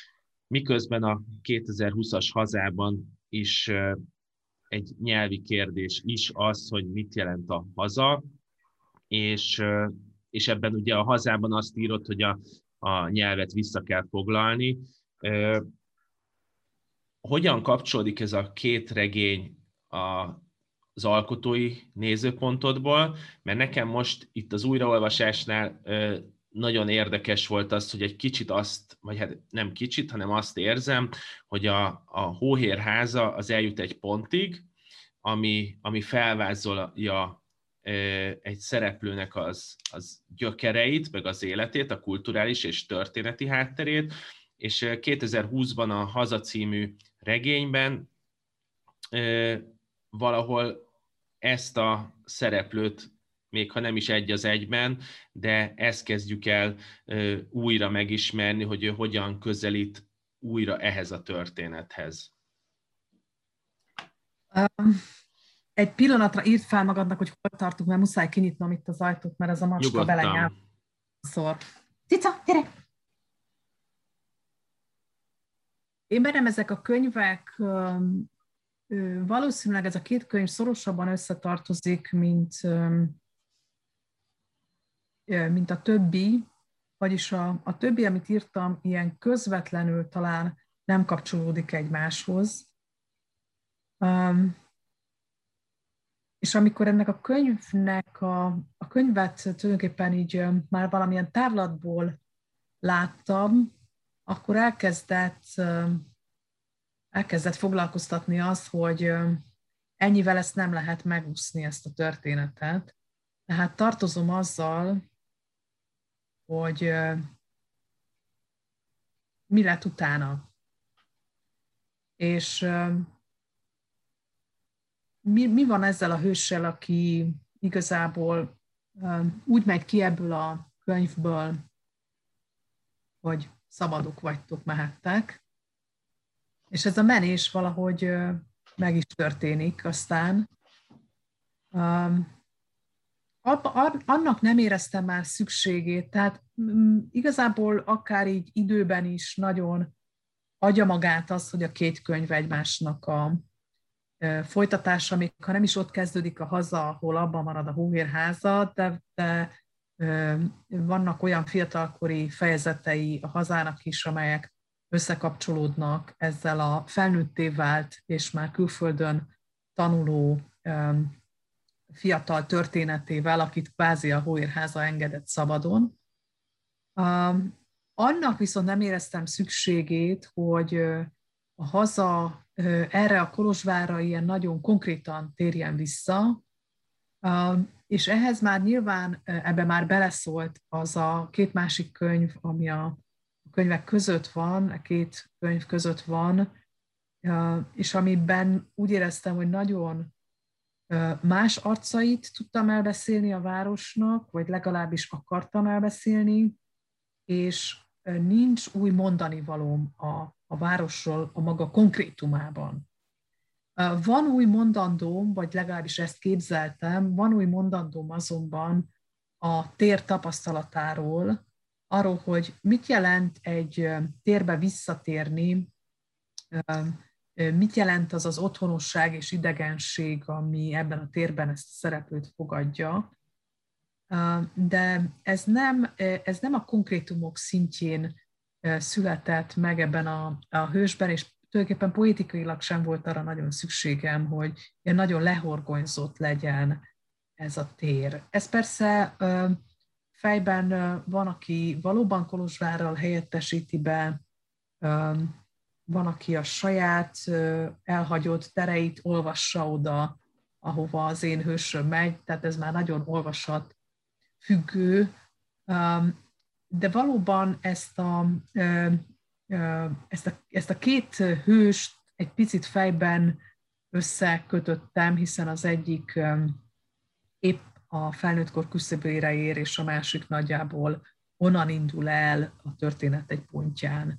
miközben a 2020-as hazában is egy nyelvi kérdés is az, hogy mit jelent a haza, és, és ebben ugye a hazában azt írott, hogy a a nyelvet vissza kell foglalni. Hogyan kapcsolódik ez a két regény az alkotói nézőpontodból? Mert nekem most itt az újraolvasásnál nagyon érdekes volt az, hogy egy kicsit azt, vagy hát nem kicsit, hanem azt érzem, hogy a, a hóhér háza az eljut egy pontig, ami, ami felvázolja egy szereplőnek az, az gyökereit, meg az életét, a kulturális és történeti hátterét, és 2020-ban a Haza című regényben valahol ezt a szereplőt, még ha nem is egy az egyben, de ezt kezdjük el újra megismerni, hogy ő hogyan közelít újra ehhez a történethez. Um egy pillanatra írt fel magadnak, hogy hol tartunk, mert muszáj kinyitnom itt az ajtót, mert ez a macska belenyál. Szor. Cica, gyere! Én benem ezek a könyvek, valószínűleg ez a két könyv szorosabban összetartozik, mint, mint a többi, vagyis a, a többi, amit írtam, ilyen közvetlenül talán nem kapcsolódik egymáshoz. Um, és amikor ennek a könyvnek a, a könyvet tulajdonképpen így már valamilyen tárlatból láttam, akkor elkezdett, elkezdett foglalkoztatni az, hogy ennyivel ezt nem lehet megúszni, ezt a történetet. Tehát tartozom azzal, hogy mi lett utána. És mi, mi van ezzel a hőssel, aki igazából úgy megy ki ebből a könyvből, hogy szabadok vagytok, mehettek, és ez a menés valahogy meg is történik aztán. Annak nem éreztem már szükségét, tehát mm, igazából akár így időben is nagyon adja magát az, hogy a két könyv egymásnak a folytatása, még ha nem is ott kezdődik a haza, ahol abban marad a hóhérháza, de, de vannak olyan fiatalkori fejezetei a hazának is, amelyek összekapcsolódnak ezzel a felnőtté vált és már külföldön tanuló fiatal történetével, akit kvázi a hóérháza engedett szabadon. Annak viszont nem éreztem szükségét, hogy a haza erre a Kolozsvárra ilyen nagyon konkrétan térjen vissza, és ehhez már nyilván ebbe már beleszólt az a két másik könyv, ami a könyvek között van, a két könyv között van, és amiben úgy éreztem, hogy nagyon más arcait tudtam elbeszélni a városnak, vagy legalábbis akartam elbeszélni, és nincs új mondani valóm a, a városról a maga konkrétumában. Van új mondandóm, vagy legalábbis ezt képzeltem, van új mondandóm azonban a tér tapasztalatáról, arról, hogy mit jelent egy térbe visszatérni, mit jelent az az otthonosság és idegenség, ami ebben a térben ezt a szereplőt fogadja. De ez nem, ez nem a konkrétumok szintjén született meg ebben a, a hősben, és tulajdonképpen politikailag sem volt arra nagyon szükségem, hogy ilyen nagyon lehorgonyzott legyen ez a tér. Ez persze fejben van, aki valóban Kolozsvárral helyettesíti be, van, aki a saját elhagyott tereit olvassa oda, ahova az én hősöm megy, tehát ez már nagyon olvasat függő, de valóban ezt a, ezt a, ezt a két hőst egy picit fejben összekötöttem, hiszen az egyik épp a felnőttkor küszöbére ér, és a másik nagyjából onnan indul el a történet egy pontján.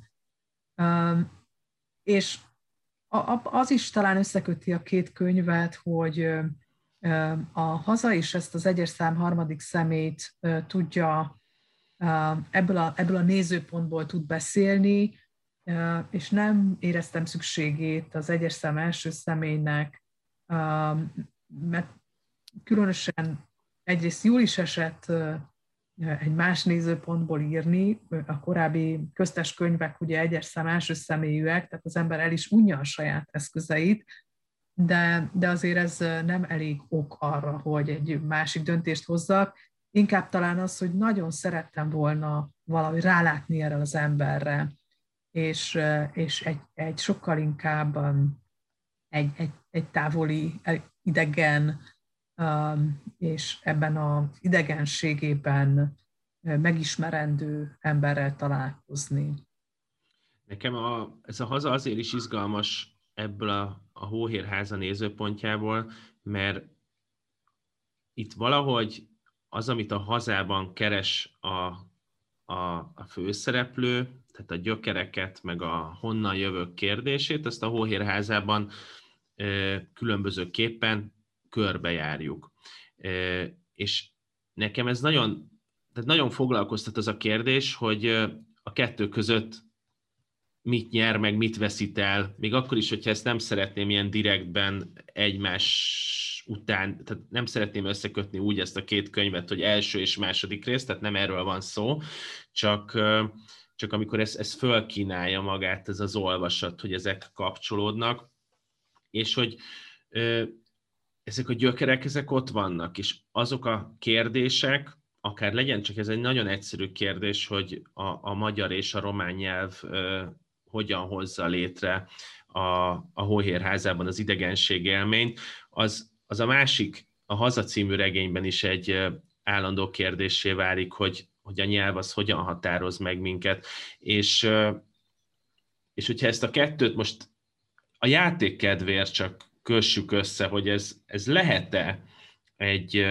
És az is talán összeköti a két könyvet, hogy a haza is ezt az egyes szám harmadik szemét tudja ebből a, ebből a nézőpontból tud beszélni, és nem éreztem szükségét az egyes szám első személynek, mert különösen egyrészt jól is esett egy más nézőpontból írni, a korábbi köztes könyvek ugye egyes szám első személyűek, tehát az ember el is unja a saját eszközeit, de, de azért ez nem elég ok arra, hogy egy másik döntést hozzak. Inkább talán az, hogy nagyon szerettem volna valahogy rálátni erre az emberre, és, és egy, egy sokkal inkább um, egy, egy, egy távoli, idegen, és ebben az idegenségében megismerendő emberrel találkozni. Nekem a, ez a haza azért is izgalmas ebből a, a Hóhérháza nézőpontjából, mert itt valahogy az, amit a hazában keres a, a, a főszereplő, tehát a gyökereket, meg a honnan jövök kérdését, ezt a Hóhérházában e, különbözőképpen körbejárjuk. És nekem ez nagyon, tehát nagyon foglalkoztat az a kérdés, hogy a kettő között mit nyer, meg mit veszít el, még akkor is, hogyha ezt nem szeretném ilyen direktben egymás után, tehát nem szeretném összekötni úgy ezt a két könyvet, hogy első és második rész, tehát nem erről van szó, csak, csak amikor ez, ez fölkínálja magát, ez az olvasat, hogy ezek kapcsolódnak, és hogy ezek a gyökerek, ezek ott vannak, és azok a kérdések, akár legyen csak ez egy nagyon egyszerű kérdés, hogy a, a magyar és a román nyelv ö, hogyan hozza létre a, a Hóhérházában az idegenség élményt, az, az a másik, a Haza című regényben is egy állandó kérdésé válik, hogy, hogy a nyelv az hogyan határoz meg minket, és, és hogyha ezt a kettőt most a játék kedvéért csak kössük össze, hogy ez, ez lehet-e egy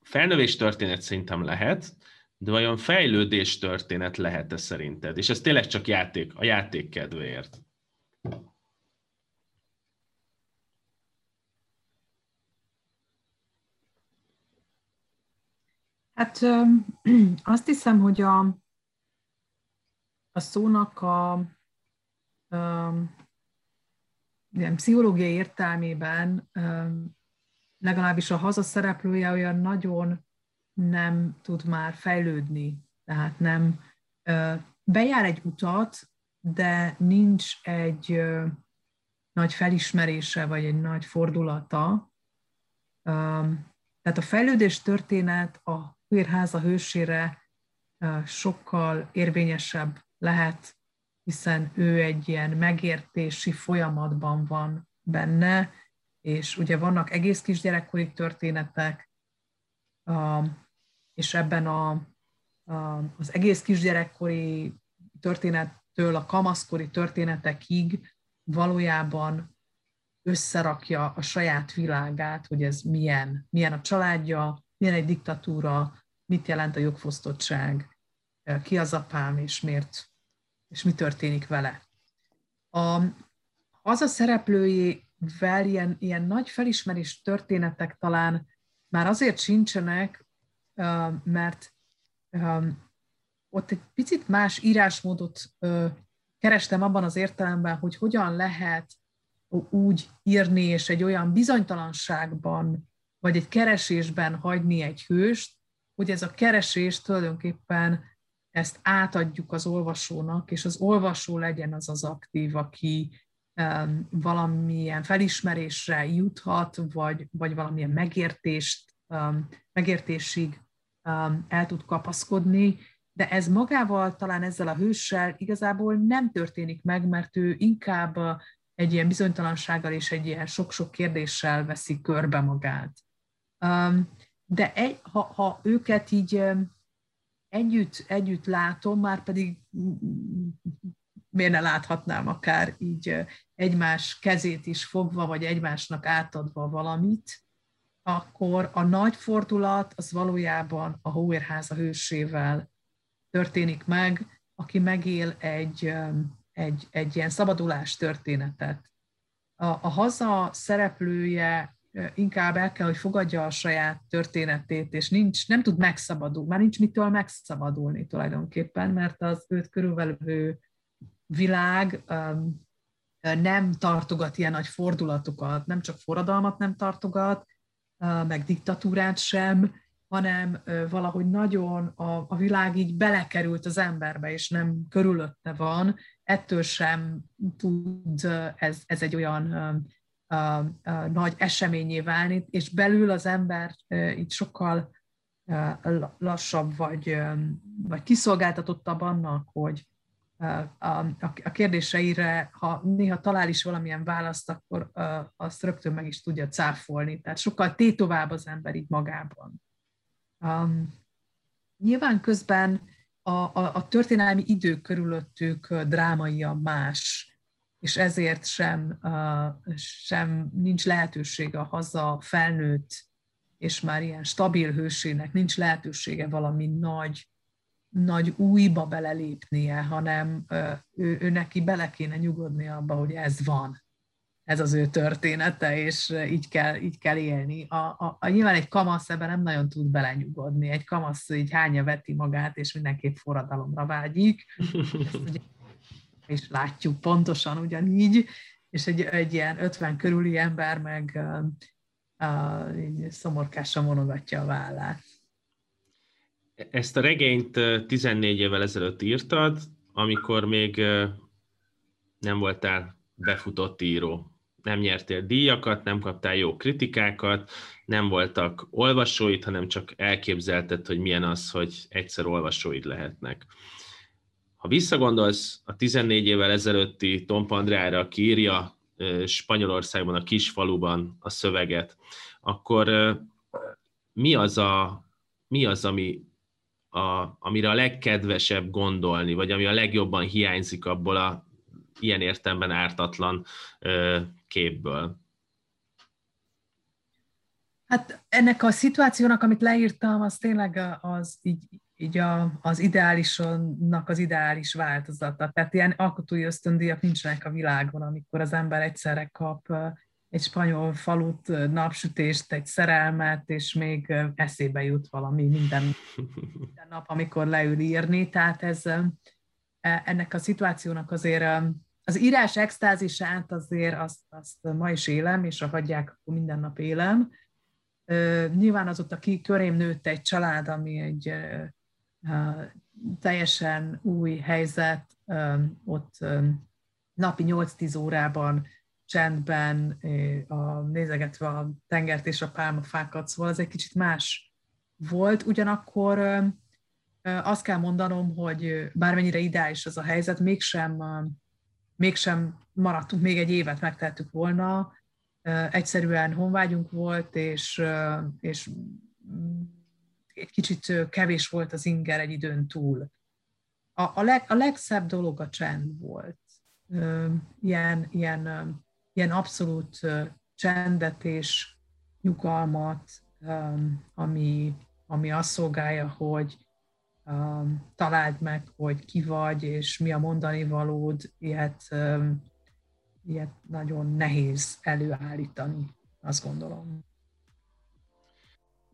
felnövés történet szerintem lehet, de vajon fejlődés történet lehet-e szerinted? És ez tényleg csak játék, a játék kedvéért. Hát azt hiszem, hogy a, a szónak a, a ilyen pszichológiai értelmében legalábbis a haza szereplője olyan nagyon nem tud már fejlődni, tehát nem bejár egy utat, de nincs egy nagy felismerése, vagy egy nagy fordulata. Tehát a fejlődés történet a Hőrháza hősére sokkal érvényesebb lehet, hiszen ő egy ilyen megértési folyamatban van benne, és ugye vannak egész kisgyerekkori történetek, és ebben a, az egész kisgyerekkori történettől a kamaszkori történetekig valójában összerakja a saját világát, hogy ez milyen, milyen a családja, milyen egy diktatúra, mit jelent a jogfosztottság, ki az apám, és miért, és mi történik vele. A, az a szereplőjével ilyen, ilyen nagy felismerés történetek talán már azért sincsenek, mert ott egy picit más írásmódot kerestem abban az értelemben, hogy hogyan lehet úgy írni, és egy olyan bizonytalanságban, vagy egy keresésben hagyni egy hőst, hogy ez a keresés tulajdonképpen ezt átadjuk az olvasónak, és az olvasó legyen az az aktív, aki valamilyen felismerésre juthat, vagy, vagy valamilyen megértést, megértésig el tud kapaszkodni, de ez magával, talán ezzel a hőssel igazából nem történik meg, mert ő inkább egy ilyen bizonytalansággal és egy ilyen sok-sok kérdéssel veszi körbe magát. De egy, ha, ha őket így együtt, együtt látom, már pedig miért ne láthatnám akár így egymás kezét is fogva, vagy egymásnak átadva valamit, akkor a nagy fordulat az valójában a Hóérháza hősével történik meg, aki megél egy, egy, egy ilyen szabadulás történetet. A, a haza szereplője inkább el kell, hogy fogadja a saját történetét, és nincs, nem tud megszabadulni, már nincs mitől megszabadulni tulajdonképpen, mert az őt körülvevő világ um, nem tartogat ilyen nagy fordulatokat, nem csak forradalmat nem tartogat, uh, meg diktatúrát sem, hanem valahogy nagyon a, a világ így belekerült az emberbe, és nem körülötte van, ettől sem tud ez, ez egy olyan nagy eseményé válni, és belül az ember így sokkal lassabb, vagy, vagy kiszolgáltatottabb annak, hogy a, a kérdéseire, ha néha talál is valamilyen választ, akkor azt rögtön meg is tudja cáfolni. Tehát sokkal tétovább az ember így magában. Nyilván közben a, a, a történelmi idő körülöttük drámaia más és ezért sem, sem nincs lehetősége a haza felnőtt és már ilyen stabil hősének nincs lehetősége valami nagy, nagy újba belelépnie, hanem ő, ő neki bele kéne nyugodni abba, hogy ez van, ez az ő története, és így kell, így kell élni. A, a, a, nyilván egy kamasz ebben nem nagyon tud belenyugodni. Egy kamasz így hánya veti magát, és mindenképp forradalomra vágyik. Ezt ugye is látjuk pontosan ugyanígy, és egy, egy ilyen 50 körüli ember meg uh, uh, szomorkásan vonogatja a vállát. Ezt a regényt 14 évvel ezelőtt írtad, amikor még nem voltál befutott író. nem nyertél díjakat, nem kaptál jó kritikákat, nem voltak olvasóid, hanem csak elképzelted, hogy milyen az, hogy egyszer olvasóid lehetnek. Ha visszagondolsz a 14 évvel ezelőtti Tom Pandrára, aki írja Spanyolországban, a kisfaluban a szöveget, akkor mi az, a, mi az ami, a, amire a legkedvesebb gondolni, vagy ami a legjobban hiányzik abból a ilyen értemben ártatlan képből? Hát ennek a szituációnak, amit leírtam, az tényleg az így, így a, az ideálisnak az ideális változata. Tehát ilyen alkotói ösztöndíjak nincsenek a világon, amikor az ember egyszerre kap egy spanyol falut, napsütést, egy szerelmet, és még eszébe jut valami minden, minden nap, amikor leül írni. Tehát ez, e, ennek a szituációnak azért az írás extázisát azért azt, azt ma is élem, és ha hagyják, akkor minden nap élem. Nyilván azóta ki körém nőtt egy család, ami egy teljesen új helyzet, ott napi 8-10 órában csendben, a, nézegetve a tengert és a pálmafákat, szóval ez egy kicsit más volt. Ugyanakkor azt kell mondanom, hogy bármennyire ideális az a helyzet, mégsem, mégsem maradtunk még egy évet, megtettük volna. Egyszerűen honvágyunk volt, és, és egy kicsit kevés volt az inger egy időn túl. A, a, leg, a legszebb dolog a csend volt. Ilyen, ilyen, ilyen abszolút csendet és nyugalmat, ami, ami azt szolgálja, hogy találd meg, hogy ki vagy, és mi a mondani valód, ilyet, ilyet nagyon nehéz előállítani, azt gondolom.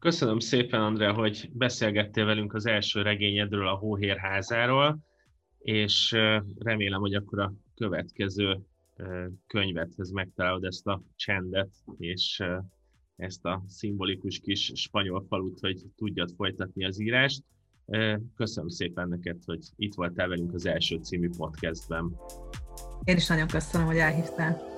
Köszönöm szépen, Andrea, hogy beszélgettél velünk az első regényedről, a Hóhérházáról, és remélem, hogy akkor a következő könyvethez megtalálod ezt a csendet, és ezt a szimbolikus kis spanyol falut, hogy tudjad folytatni az írást. Köszönöm szépen neked, hogy itt voltál velünk az első című podcastben. Én is nagyon köszönöm, hogy elhívtál.